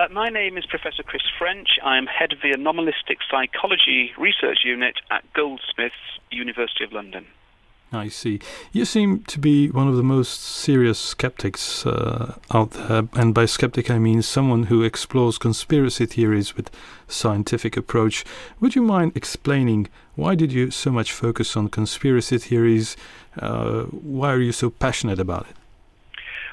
Uh, my name is Professor Chris French. I am head of the Anomalistic Psychology Research Unit at Goldsmiths, University of London. I see. You seem to be one of the most serious skeptics uh, out there, and by skeptic I mean someone who explores conspiracy theories with scientific approach. Would you mind explaining why did you so much focus on conspiracy theories? Uh, why are you so passionate about it?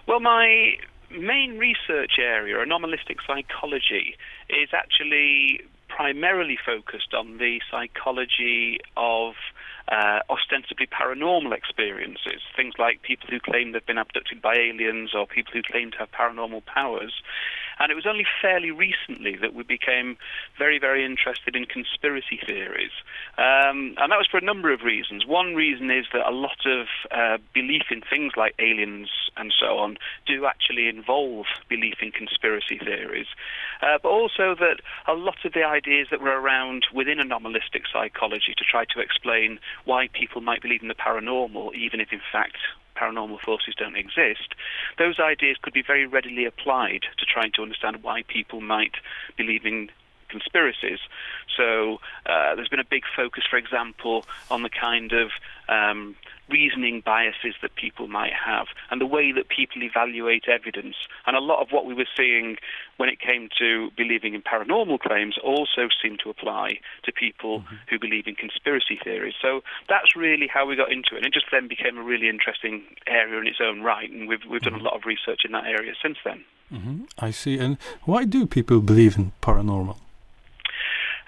Well, my main research area, anomalistic psychology, is actually primarily focused on the psychology of uh, ostensibly paranormal experiences, things like people who claim they've been abducted by aliens or people who claim to have paranormal powers. And it was only fairly recently that we became very, very interested in conspiracy theories. Um, and that was for a number of reasons. One reason is that a lot of uh, belief in things like aliens and so on do actually involve belief in conspiracy theories. Uh, but also that a lot of the ideas that were around within anomalistic psychology to try to explain why people might believe in the paranormal, even if in fact paranormal forces don't exist, those ideas could be very readily applied to trying to understand why people might believe in conspiracies. So uh, there's been a big focus, for example, on the kind of um, reasoning biases that people might have and the way that people evaluate evidence. And a lot of what we were seeing when it came to believing in paranormal claims also seemed to apply to people mm-hmm. who believe in conspiracy theories. So that's really how we got into it. And it just then became a really interesting area in its own right. And we've, we've done a mm-hmm. lot of research in that area since then. Mm-hmm. I see. And why do people believe in paranormal?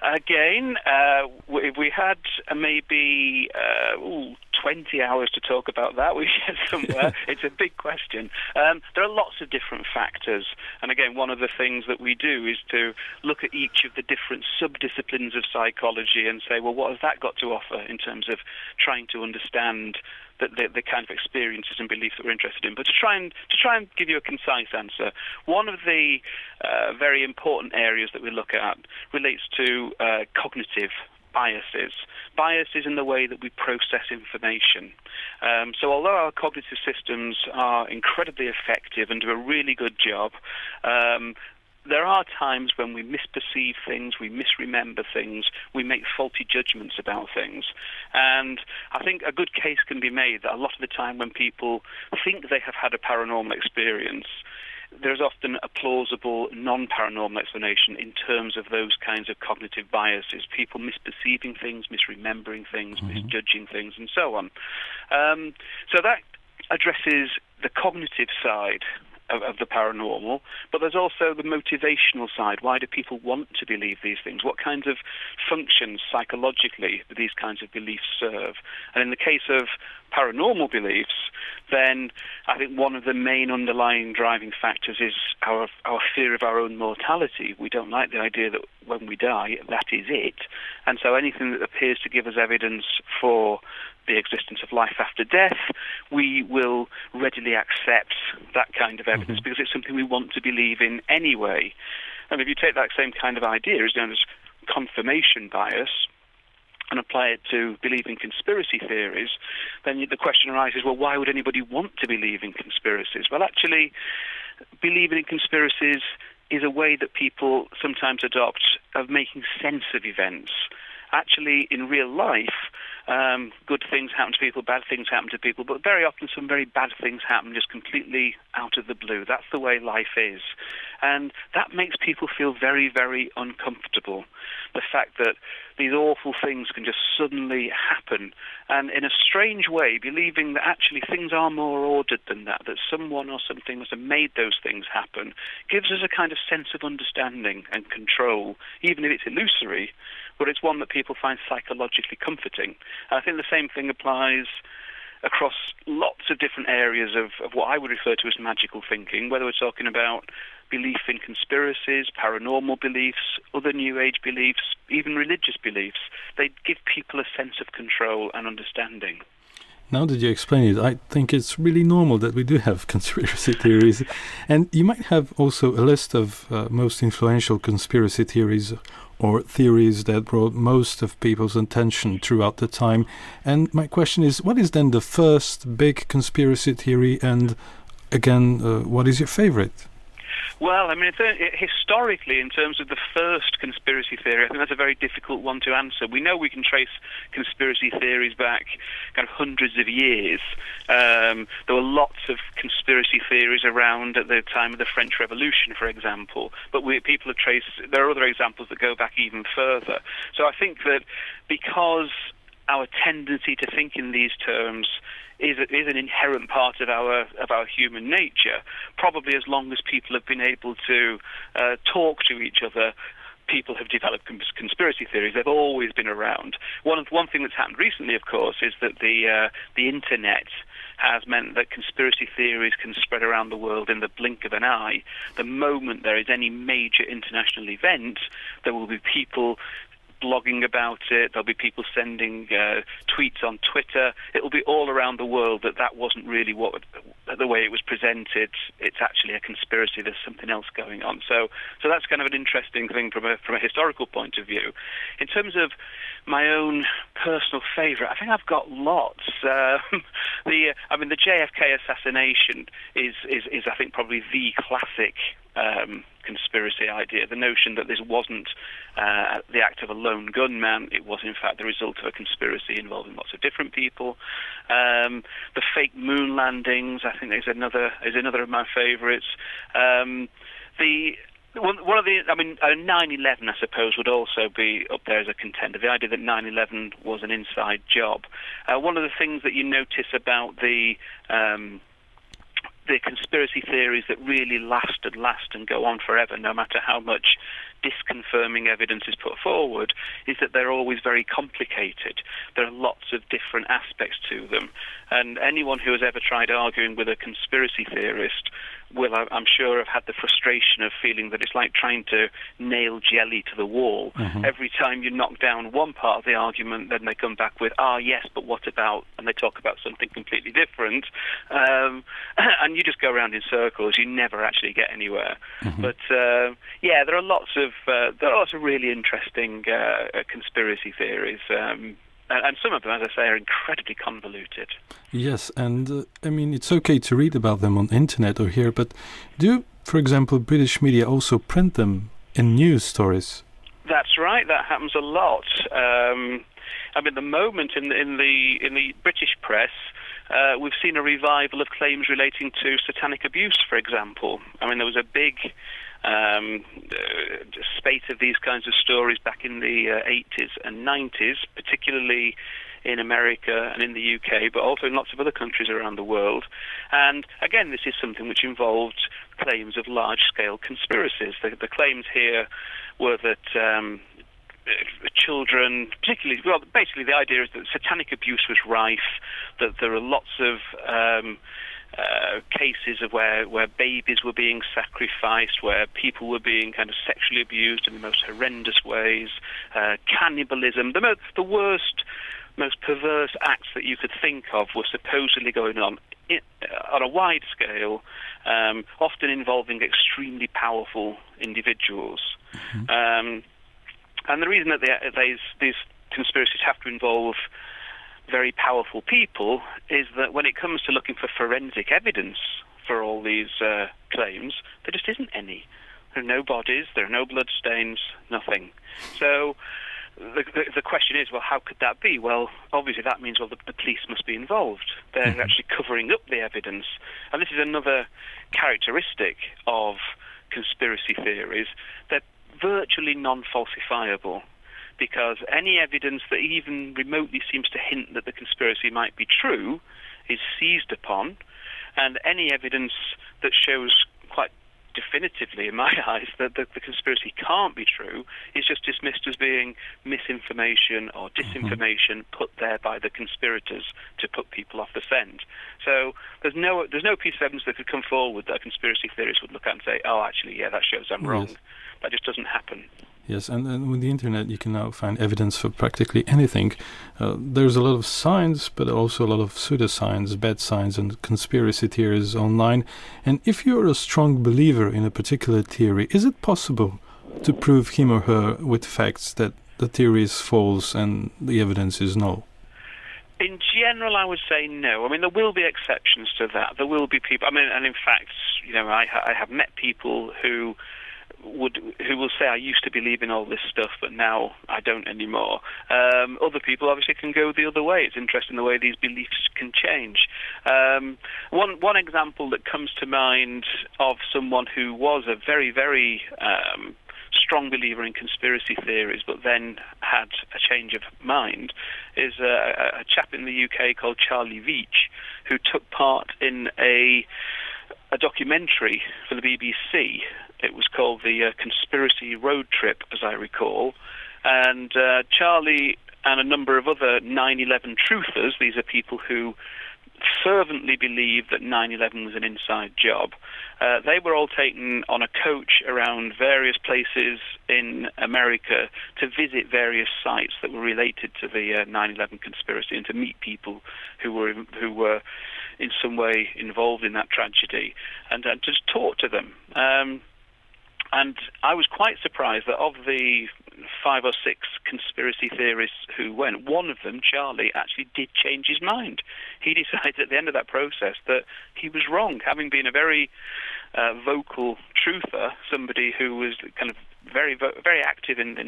Again, uh, we, we, had uh, maybe uh, ooh, 20 hours to talk about that. We get somewhere. it's a big question. Um, there are lots of different factors. And again, one of the things that we do is to look at each of the different subdisciplines of psychology and say, well, what has that got to offer in terms of trying to understand the, the, the, kind of experiences and beliefs that we're interested in. But to try and to try and give you a concise answer, one of the uh, very important areas that we look at relates to uh, cognitive biases. Biases in the way that we process information. Um, so, although our cognitive systems are incredibly effective and do a really good job, um, there are times when we misperceive things, we misremember things, we make faulty judgments about things. And I think a good case can be made that a lot of the time when people think they have had a paranormal experience, there's often a plausible non paranormal explanation in terms of those kinds of cognitive biases, people misperceiving things, misremembering things, mm-hmm. misjudging things, and so on. Um, so that addresses the cognitive side of, of, the paranormal, but there's also the motivational side. Why do people want to believe these things? What kinds of functions psychologically do these kinds of beliefs serve? And in the case of paranormal beliefs, then I think one of the main underlying driving factors is our our fear of our own mortality. We don't like the idea that when we die, that is it. And so anything that appears to give us evidence for the existence of life after death, we will readily accept that kind of evidence mm-hmm. because it's something we want to believe in anyway. And if you take that same kind of idea, it's known as confirmation bias, and apply it to believing conspiracy theories, then the question arises well, why would anybody want to believe in conspiracies? Well, actually, believing in conspiracies is a way that people sometimes adopt of making sense of events. Actually, in real life, um, good things happen to people, bad things happen to people, but very often some very bad things happen just completely out of the blue. That's the way life is. And that makes people feel very, very uncomfortable. The fact that these awful things can just suddenly happen. And in a strange way, believing that actually things are more ordered than that, that someone or something must have made those things happen, gives us a kind of sense of understanding and control, even if it's illusory, but it's one that people find psychologically comforting. And I think the same thing applies across lots of different areas of, of what I would refer to as magical thinking, whether we're talking about belief in conspiracies, paranormal beliefs, other New Age beliefs, even religious beliefs. They give people a sense of control and understanding. Now that you explain it, I think it's really normal that we do have conspiracy theories. and you might have also a list of uh, most influential conspiracy theories or theories that brought most of people's attention throughout the time. And my question is what is then the first big conspiracy theory? And again, uh, what is your favorite? Well, I mean, historically, in terms of the first conspiracy theory, I think that's a very difficult one to answer. We know we can trace conspiracy theories back kind of hundreds of years. Um, there were lots of conspiracy theories around at the time of the French Revolution, for example, but we, people have traced, there are other examples that go back even further. So I think that because our tendency to think in these terms is, is an inherent part of our of our human nature. Probably as long as people have been able to uh, talk to each other, people have developed conspiracy theories. They've always been around. One one thing that's happened recently, of course, is that the uh, the internet has meant that conspiracy theories can spread around the world in the blink of an eye. The moment there is any major international event, there will be people blogging about it. There'll be people sending uh, tweets on Twitter. It'll be all around the world that that wasn't really what the way it was presented. It's actually a conspiracy. There's something else going on. So, so that's kind of an interesting thing from a from a historical point of view. In terms of my own personal favourite, I think I've got lots. Um, the I mean, the JFK assassination is is is I think probably the classic um, conspiracy idea. The notion that this wasn't uh, the act of a lone gunman, it was in fact the result of a conspiracy involving lots of different people. Um, the fake moon landings, I think, is another is another of my favourites. Um, the one, one, of the, I mean, uh, 9/11, I suppose, would also be up there as a contender. The idea that 9/11 was an inside job. Uh, one of the things that you notice about the um, the conspiracy theories that really last and last and go on forever, no matter how much disconfirming evidence is put forward, is that they're always very complicated. There are lots of different aspects to them. And anyone who has ever tried arguing with a conspiracy theorist will, I'm sure, have had the frustration of feeling that it's like trying to nail jelly to the wall. Mm-hmm. Every time you knock down one part of the argument, then they come back with, ah, yes, but what about, and they talk about something completely different. Um, and you just go around in circles. You never actually get anywhere. Mm-hmm. But uh, yeah, there are lots of uh, there are lots of really interesting uh, conspiracy theories. Um, and some of them, as I say, are incredibly convoluted. Yes, and uh, I mean it's okay to read about them on the internet or here, but do, for example, British media also print them in news stories? That's right. That happens a lot. Um, I mean, the moment in, in the in the British press, uh, we've seen a revival of claims relating to satanic abuse, for example. I mean, there was a big um, uh, spate of these kinds of stories back in the uh, 80s and 90s, particularly in America and in the UK, but also in lots of other countries around the world. And again, this is something which involved claims of large scale conspiracies. The, the claims here were that. Um, children, particularly, well, basically the idea is that satanic abuse was rife, that there are lots of um, uh, cases of where, where babies were being sacrificed, where people were being kind of sexually abused in the most horrendous ways, uh, cannibalism, the, mo- the worst, most perverse acts that you could think of were supposedly going on in, uh, on a wide scale, um, often involving extremely powerful individuals. Mm-hmm. Um, and the reason that they, these, these conspiracies have to involve very powerful people is that when it comes to looking for forensic evidence for all these uh, claims, there just isn't any. There are no bodies, there are no bloodstains, nothing. So the, the, the, question is, well, how could that be? Well, obviously that means, well, the, the police must be involved. They're mm-hmm. actually covering up the evidence. And this is another characteristic of conspiracy theories. They're virtually non-falsifiable because any evidence that even remotely seems to hint that the conspiracy might be true is seized upon, and any evidence that shows quite definitively, in my eyes, that the, the, conspiracy can't be true is just dismissed as being misinformation or mm-hmm. disinformation mm-hmm. put there by the conspirators to put people off the scent. So there's no there's no piece of evidence that could come forward that a conspiracy theorist would look at and say, "Oh, actually, yeah, that shows I'm yes. wrong." That just doesn't happen. Yes, and, and, with the internet, you can now find evidence for practically anything. Uh, there's a lot of science, but also a lot of pseudoscience, bad science, and conspiracy theories online. And if you're a strong believer in a particular theory, is it possible to prove him or her with facts that the theory is false and the evidence is null? In general, I would say no. I mean, there will be exceptions to that. There will be people. I mean, and in fact, you know, I, I have met people who would who will say I used to believe in all this stuff, but now I don't anymore. Um, other people obviously can go the other way. It's interesting the way these beliefs can change. Um, one one example that comes to mind of someone who was a very very um, strong believer in conspiracy theories, but then had a change of mind, is a, a chap in the UK called Charlie Veitch, who took part in a a documentary for the BBC. It was called the uh, Conspiracy Road Trip, as I recall. And uh, Charlie and a number of other 9 11 truthers, these are people who fervently believe that 9 11 was an inside job. Uh, they were all taken on a coach around various places in America to visit various sites that were related to the uh, 9 11 conspiracy and to meet people who were, who were in some way involved in that tragedy and uh, to talk to them. Um, and I was quite surprised that of the five or six conspiracy theorists who went, one of them, Charlie, actually did change his mind. He decided at the end of that process that he was wrong, having been a very uh, vocal truther, somebody who was kind of very very active in the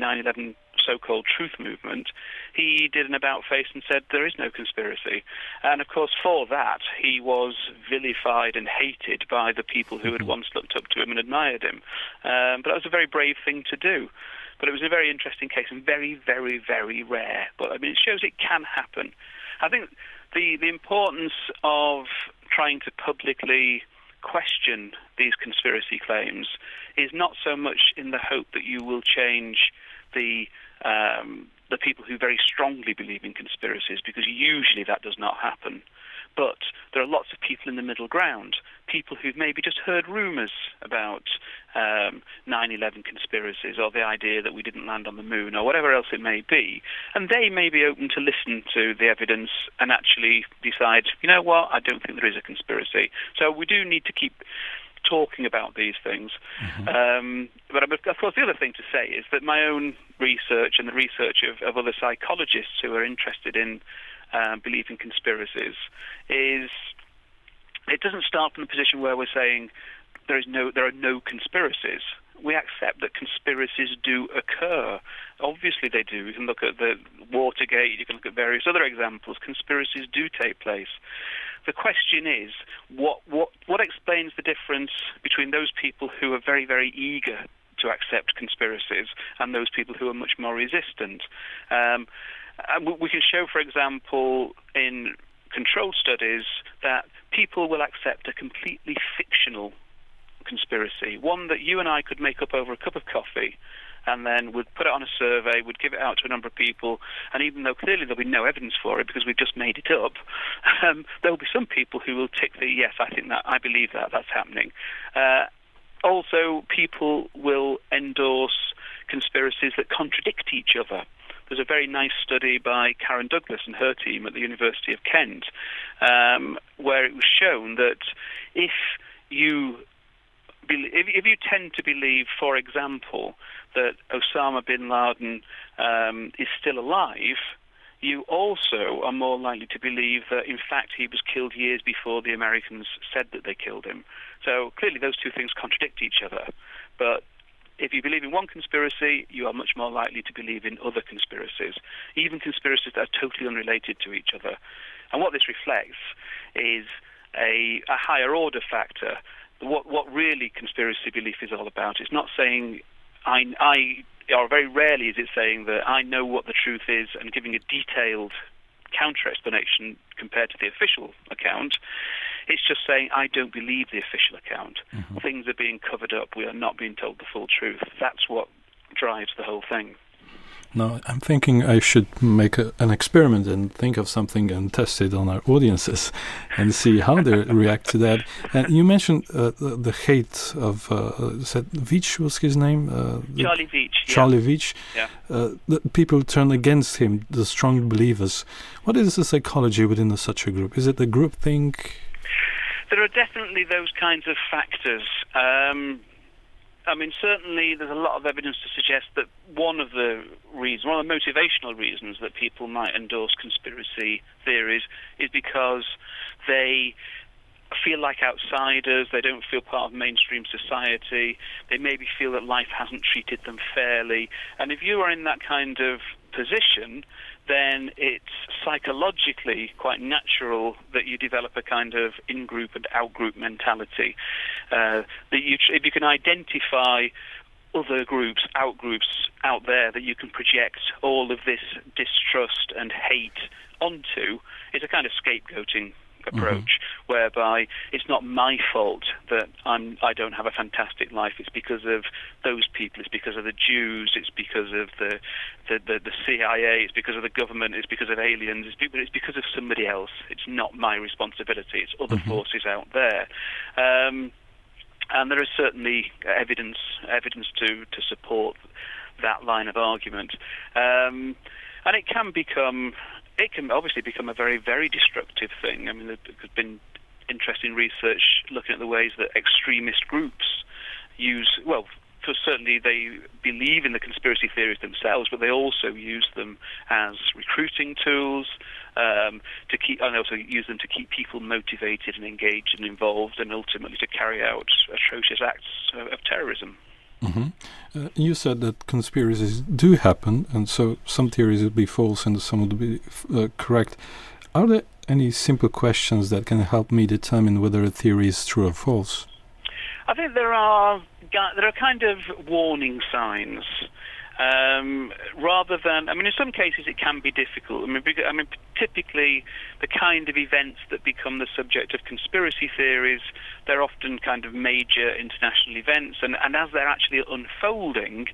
9/11 so-called truth movement. He did an about face and said there is no conspiracy, and of course for that he was vilified and hated by the people who had mm-hmm. once looked up to him and admired him. Um, but that was a very brave thing to do. But it was a very interesting case and very, very, very rare. But I mean, it shows it can happen. I think the the importance of trying to publicly question these conspiracy claims is not so much in the hope that you will change the um, the people who very strongly believe in conspiracies, because usually that does not happen. But there are lots of people in the middle ground, people who've maybe just heard rumours about um, 9/11 conspiracies or the idea that we didn't land on the moon or whatever else it may be, and they may be open to listen to the evidence and actually decide, you know what, I don't think there is a conspiracy. So we do need to keep talking about these things. Mm-hmm. Um, but of course, the other thing to say is that my own research and the research of, of other psychologists who are interested in uh, belief in conspiracies is it doesn't start from the position where we're saying there is no there are no conspiracies. We accept that conspiracies do occur. Obviously, they do. You can look at the Watergate. You can look at various other examples. Conspiracies do take place. The question is, what what what explains the difference between those people who are very very eager to accept conspiracies and those people who are much more resistant? Um, we can show, for example, in controlled studies that people will accept a completely fictional conspiracy, one that you and I could make up over a cup of coffee, and then we'd put it on a survey, we'd give it out to a number of people, and even though clearly there'll be no evidence for it because we've just made it up, um, there'll be some people who will tick the yes, I think that, I believe that, that's happening. Uh, also, people will endorse conspiracies that contradict each other. There's a very nice study by Karen Douglas and her team at the University of Kent, um, where it was shown that if you if, if you tend to believe, for example, that Osama bin Laden um, is still alive, you also are more likely to believe that, in fact, he was killed years before the Americans said that they killed him. So clearly, those two things contradict each other. But if you believe in one conspiracy, you are much more likely to believe in other conspiracies, even conspiracies that are totally unrelated to each other. And what this reflects is a, a higher order factor. What, what really conspiracy belief is all about It's not saying I, I, or very rarely is it saying that I know what the truth is and giving a detailed counter explanation compared to the official account. It's just saying, I don't believe the official account. Mm-hmm. Things are being covered up. We are not being told the full truth. That's what drives the whole thing. Now, I'm thinking I should make a, an experiment and think of something and test it on our audiences and see how they react to that. And you mentioned uh, the, the, hate of, uh, said Veitch was his name? Uh, Charlie Veitch. Charlie yeah. Veitch. Yeah. Uh, the people turn against him, the strong believers. What is the psychology within such a group? Is it the group think? There are definitely those kinds of factors. Um, I mean, certainly there's a lot of evidence to suggest that one of the reasons, one of the motivational reasons that people might endorse conspiracy theories is because they feel like outsiders, they don't feel part of mainstream society, they maybe feel that life hasn't treated them fairly. And if you are in that kind of position, then it's psychologically quite natural that you develop a kind of in-group and out-group mentality. Uh, that you, if you can identify other groups, out groups out there that you can project all of this distrust and hate onto, it's a kind of scapegoating approach, mm-hmm. whereby it's not my fault that I'm I don't have a fantastic life. It's because of those people. It's because of the Jews. It's because of the the, the, the CIA. It's because of the government. It's because of aliens. It's, it's because of somebody else. It's not my responsibility. It's other mm-hmm. forces out there. Um, and there is certainly evidence evidence to to support that line of argument. Um, and it can become it can obviously become a very, very destructive thing. I mean, there's been interesting research looking at the ways that extremist groups use, well, for certainly they believe in the conspiracy theories themselves, but they also use them as recruiting tools um, to keep, and also use them to keep people motivated and engaged and involved, and ultimately to carry out atrocious acts of, of terrorism. Mm-hmm. Uh, you said that conspiracies do happen, and so some theories would be false and some would be uh, correct. Are there any simple questions that can help me determine whether a theory is true or false? I think there are there are kind of warning signs um, rather than, I mean, in some cases it can be difficult. I mean, I mean, typically the kind of events that become the subject of conspiracy theories, they're often kind of major international events, and, and as they're actually unfolding,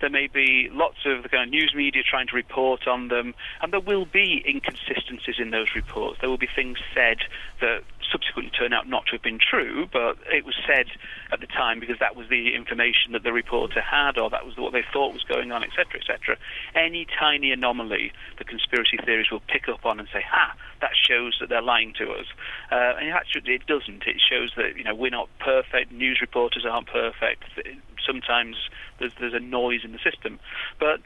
there may be lots of the kind of news media trying to report on them, and there will be inconsistencies in those reports. There will be things said that subsequently turn out not to have been true, but it was said at the time because that was the information that the reporter had, or that was what they thought was going on, etc., etc. Any tiny anomaly, the conspiracy theories will pick up on and say, "Ha, that shows that they're lying to us." Uh, and actually, it doesn't. It shows that you know we're not perfect. News reporters aren't perfect. Sometimes there's there's a noise in the system, but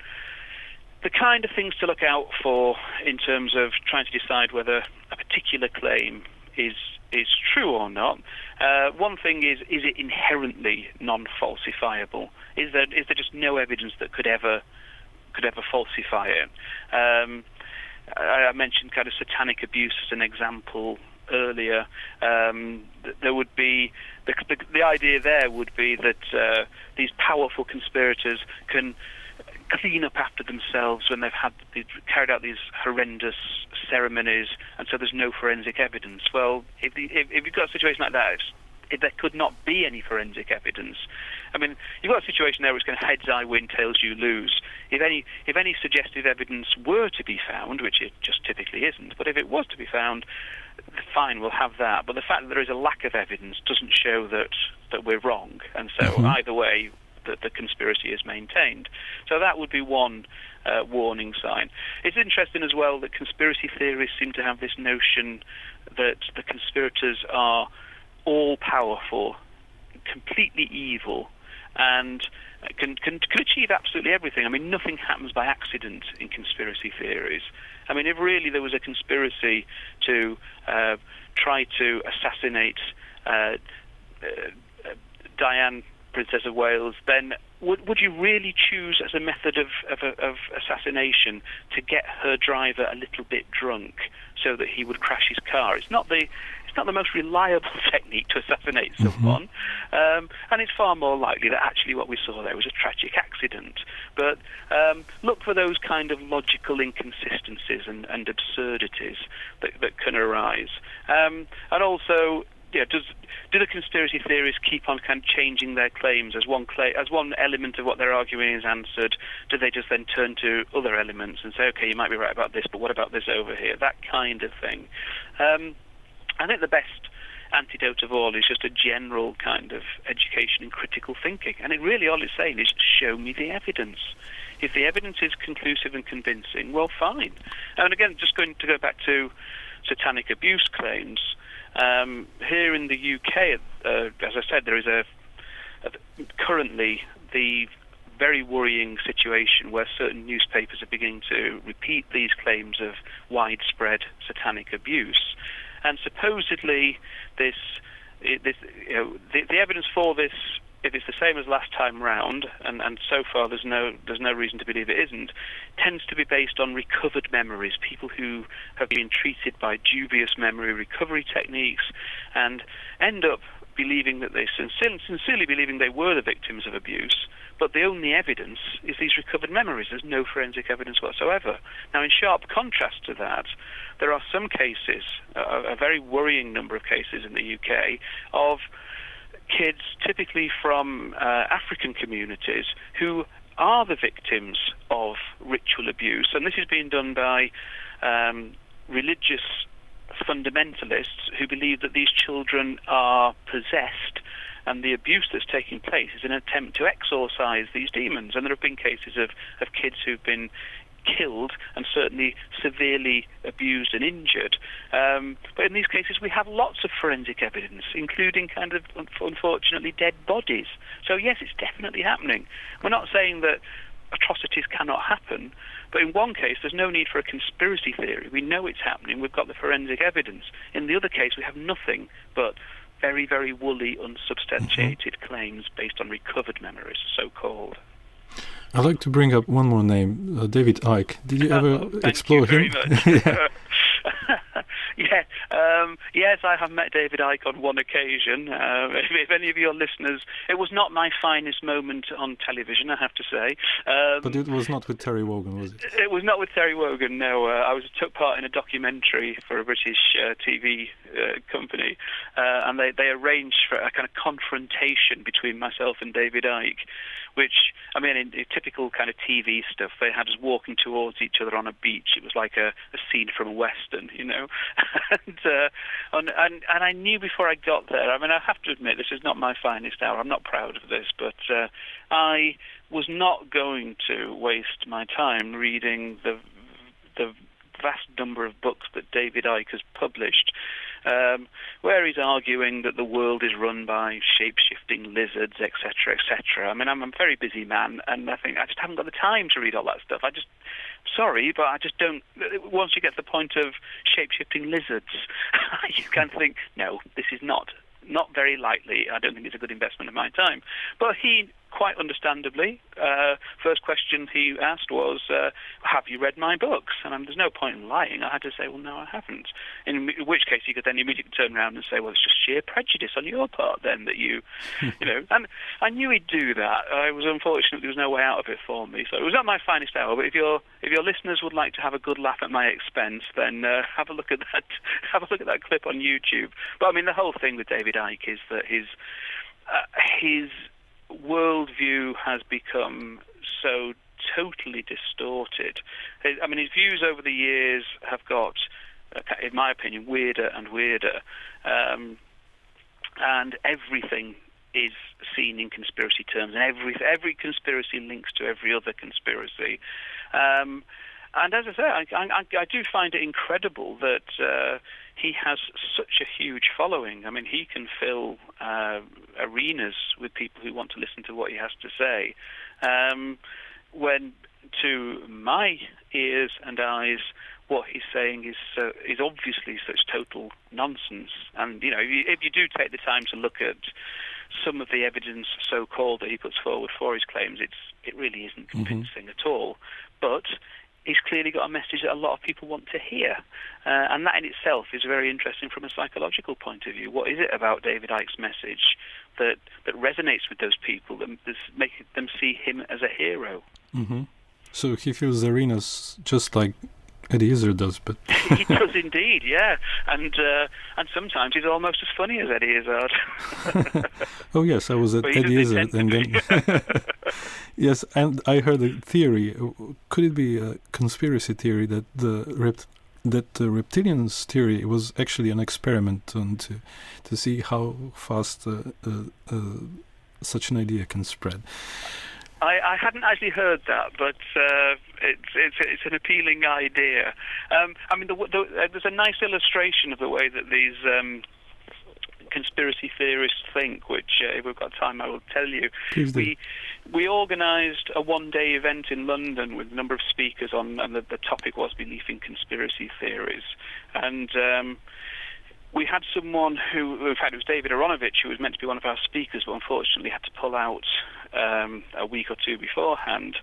the kind of things to look out for in terms of trying to decide whether a particular claim is is true or not. Uh, one thing is is it inherently non-falsifiable? Is there is there just no evidence that could ever could ever falsify it? Um, I, I mentioned kind of satanic abuse as an example earlier. Um, there would be the, the, the, idea there would be that uh, these powerful conspirators can clean up after themselves when they've had they've carried out these horrendous ceremonies, and so there's no forensic evidence. Well, if, the, if, if you've got a situation like that, if there could not be any forensic evidence. I mean, you've got a situation there where it's going to heads I win, tails you lose. If any, if any suggestive evidence were to be found, which it just typically isn't, but if it was to be found, fine, we'll have that. But the fact that there is a lack of evidence doesn't show that that we're wrong, and so mm-hmm. either way, that the conspiracy is maintained. So that would be one uh, warning sign. It's interesting as well that conspiracy theorists seem to have this notion that the conspirators are all powerful, completely evil, and can, can, can achieve absolutely everything. I mean, nothing happens by accident in conspiracy theories. I mean, if really there was a conspiracy to uh, try to assassinate uh, uh, Diana Princess of Wales, then would, would you really choose as a method of, of, of, assassination to get her driver a little bit drunk so that he would crash his car? It's not the it's not the most reliable technique to assassinate mm-hmm. someone, mm-hmm. um, and it's far more likely that actually what we saw there was a tragic accident. But um, look for those kind of logical inconsistencies and, and absurdities that, that can arise, um, and also yeah, does do the conspiracy theorists keep on kind of changing their claims as one cla- as one element of what they're arguing is answered? Do they just then turn to other elements and say, okay, you might be right about this, but what about this over here? That kind of thing. Um, I think the best antidote of all is just a general kind of education in critical thinking, and it really all it's saying is show me the evidence. If the evidence is conclusive and convincing, well, fine. And again, just going to go back to satanic abuse claims. Um, here in the UK, uh, as I said, there is a currently the very worrying situation where certain newspapers are beginning to repeat these claims of widespread satanic abuse, and supposedly this, this you know, the, the evidence for this if it's the same as last time round, and, and so far there's no there's no reason to believe it isn't, tends to be based on recovered memories. People who have been treated by dubious memory recovery techniques, and end up believing that they sincerely, sincerely believing they were the victims of abuse, but the only evidence is these recovered memories. There's no forensic evidence whatsoever. Now, in sharp contrast to that, there are some cases, a, a very worrying number of cases in the UK, of kids, typically from uh, African communities, who are the victims of ritual abuse. And this is being done by um, religious fundamentalists who believe that these children are possessed and the abuse that's taking place is an attempt to exorcise these demons. And there have been cases of, of kids who've been killed and certainly severely abused and injured. Um, but in these cases, we have lots of forensic evidence, including kind of unfortunately dead bodies. So, yes, it's definitely happening. We're not saying that atrocities cannot happen. But in one case, there's no need for a conspiracy theory. We know it's happening. We've got the forensic evidence. In the other case, we have nothing but very, very woolly, unsubstantiated mm-hmm. claims based on recovered memories, so called. I'd like to bring up one more name, uh, David Icke. Did you ever oh, explore him? yeah. yeah, um, yes, I have met David Icke on one occasion. Uh, if, if, any of your listeners, it was not my finest moment on television, I have to say. Um, but it was not with Terry Wogan, was it? It was not with Terry Wogan. No, uh, I was took part in a documentary for a British uh, TV uh, company, uh, and they they arranged for a kind of confrontation between myself and David Icke which I mean, in, in, typical kind of TV stuff, they had us walking towards each other on a beach. It was like a, a scene from a western, you know. and, uh, and and and I knew before I got there. I mean, I have to admit, this is not my finest hour. I'm not proud of this, but uh, I was not going to waste my time reading the the vast number of books that David Icke has published um, where he's arguing that the world is run by shape-shifting lizards, etc., etc. I mean, I'm a very busy man, and I think I just haven't got the time to read all that stuff. I just, sorry, but I just don't. Once you get to the point of shape-shifting lizards, you can think, no, this is not not very likely. I don't think it's a good investment of my time. But he quite understandably, uh, first question he asked was, uh, "Have you read my books?" And um, there's no point in lying. I had to say, "Well, no, I haven't." In which case, he could then immediately turn around and say, "Well, it's just sheer prejudice on your part, then that you, you know." And I knew he'd do that. I was unfortunate there was no way out of it for me. So it was not my finest hour. But if your if your listeners would like to have a good laugh at my expense, then uh, have a look at that. Have a look at that clip on YouTube. But I mean, the whole thing with David Icke is that his uh, his worldview has become so totally distorted. I mean, his views over the years have got, in my opinion, weirder and weirder. Um, and everything is seen in conspiracy terms, and every every conspiracy links to every other conspiracy. Um, and as I say, I, I, I, do find it incredible that uh, he has such a huge following. I mean, he can fill uh, arenas with people who want to listen to what he has to say. Um, when to my ears and eyes, what he's saying is uh, is obviously such total nonsense. And you know, if you, if you do take the time to look at some of the evidence, so-called, that he puts forward for his claims, it's it really isn't mm-hmm. convincing mm-hmm. at all. But he's clearly got a message that a lot of people want to hear. Uh, and that in itself is very interesting from a psychological point of view. What is it about David Icke's message that, that resonates with those people, that makes them see him as a hero? Mm-hmm. So he fills arenas just like Eddie Izzard does, but he does indeed, yeah, and uh, and sometimes he's almost as funny as Eddie Izzard. oh yes, I was at Eddie Izzard, and then yes, and I heard a theory. Could it be a conspiracy theory that the rept- that the reptilians theory was actually an experiment on to to see how fast uh, uh, uh such an idea can spread? I, I hadn't actually heard that, but uh, it's, it's it's an appealing idea. Um, I mean, the, the, uh, there's a nice illustration of the way that these um, conspiracy theorists think, which uh, if we've got time, I will tell you. Please do. We we organised a one-day event in London with a number of speakers on, and the, the topic was belief in conspiracy theories, and. Um, we had someone who, in fact, it was David Aaronovitch, who was meant to be one of our speakers, but unfortunately had to pull out um, a week or two beforehand.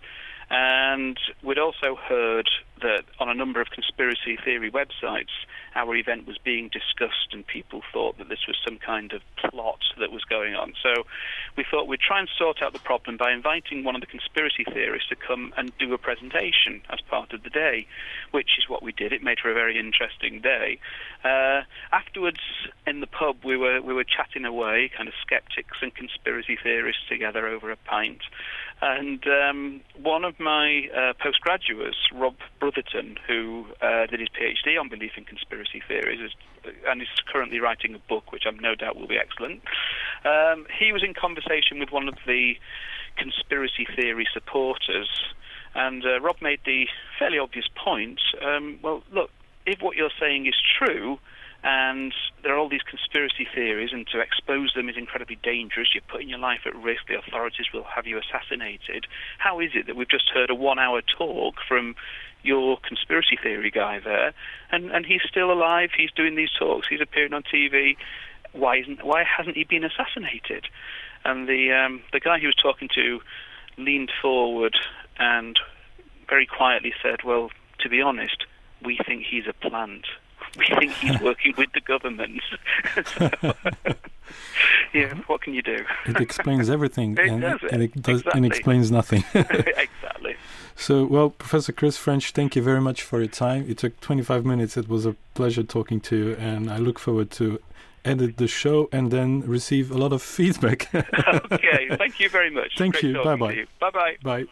And we'd also heard that on a number of conspiracy theory websites, our event was being discussed, and people thought that this was some kind of plot that was going on. So we thought we'd try and sort out the problem by inviting one of the conspiracy theorists to come and do a presentation as part of the day, which is what we did. It made for a very interesting day. Uh, afterwards, in the pub, we were we were chatting away, kind of skeptics and conspiracy theorists together over a pint, and um, one of my uh, postgraduates, Rob Brotherton, who uh, did his PhD on belief in conspiracy theories, is, and is currently writing a book, which I'm no doubt will be excellent. Um, he was in conversation with one of the conspiracy theory supporters, and uh, Rob made the fairly obvious point. Um, well, look, if what you're saying is true, and there are all these conspiracy theories, and to expose them is incredibly dangerous. You're putting your life at risk. The authorities will have you assassinated. How is it that we've just heard a one-hour talk from your conspiracy theory guy there, and and he's still alive? He's doing these talks. He's appearing on TV. Why isn't? Why hasn't he been assassinated? And the um, the guy he was talking to leaned forward and very quietly said, "Well, to be honest, we think he's a plant." We think he's working with the government. so, yeah, what can you do? it explains everything, It and, does it, and it does, and explains nothing. exactly. so, well, Professor Chris French, thank you very much for your time. It took 25 minutes. It was a pleasure talking to you, and I look forward to edit the show and then receive a lot of feedback. okay, thank you very much. Thank Great you. Bye bye. Bye bye. Bye.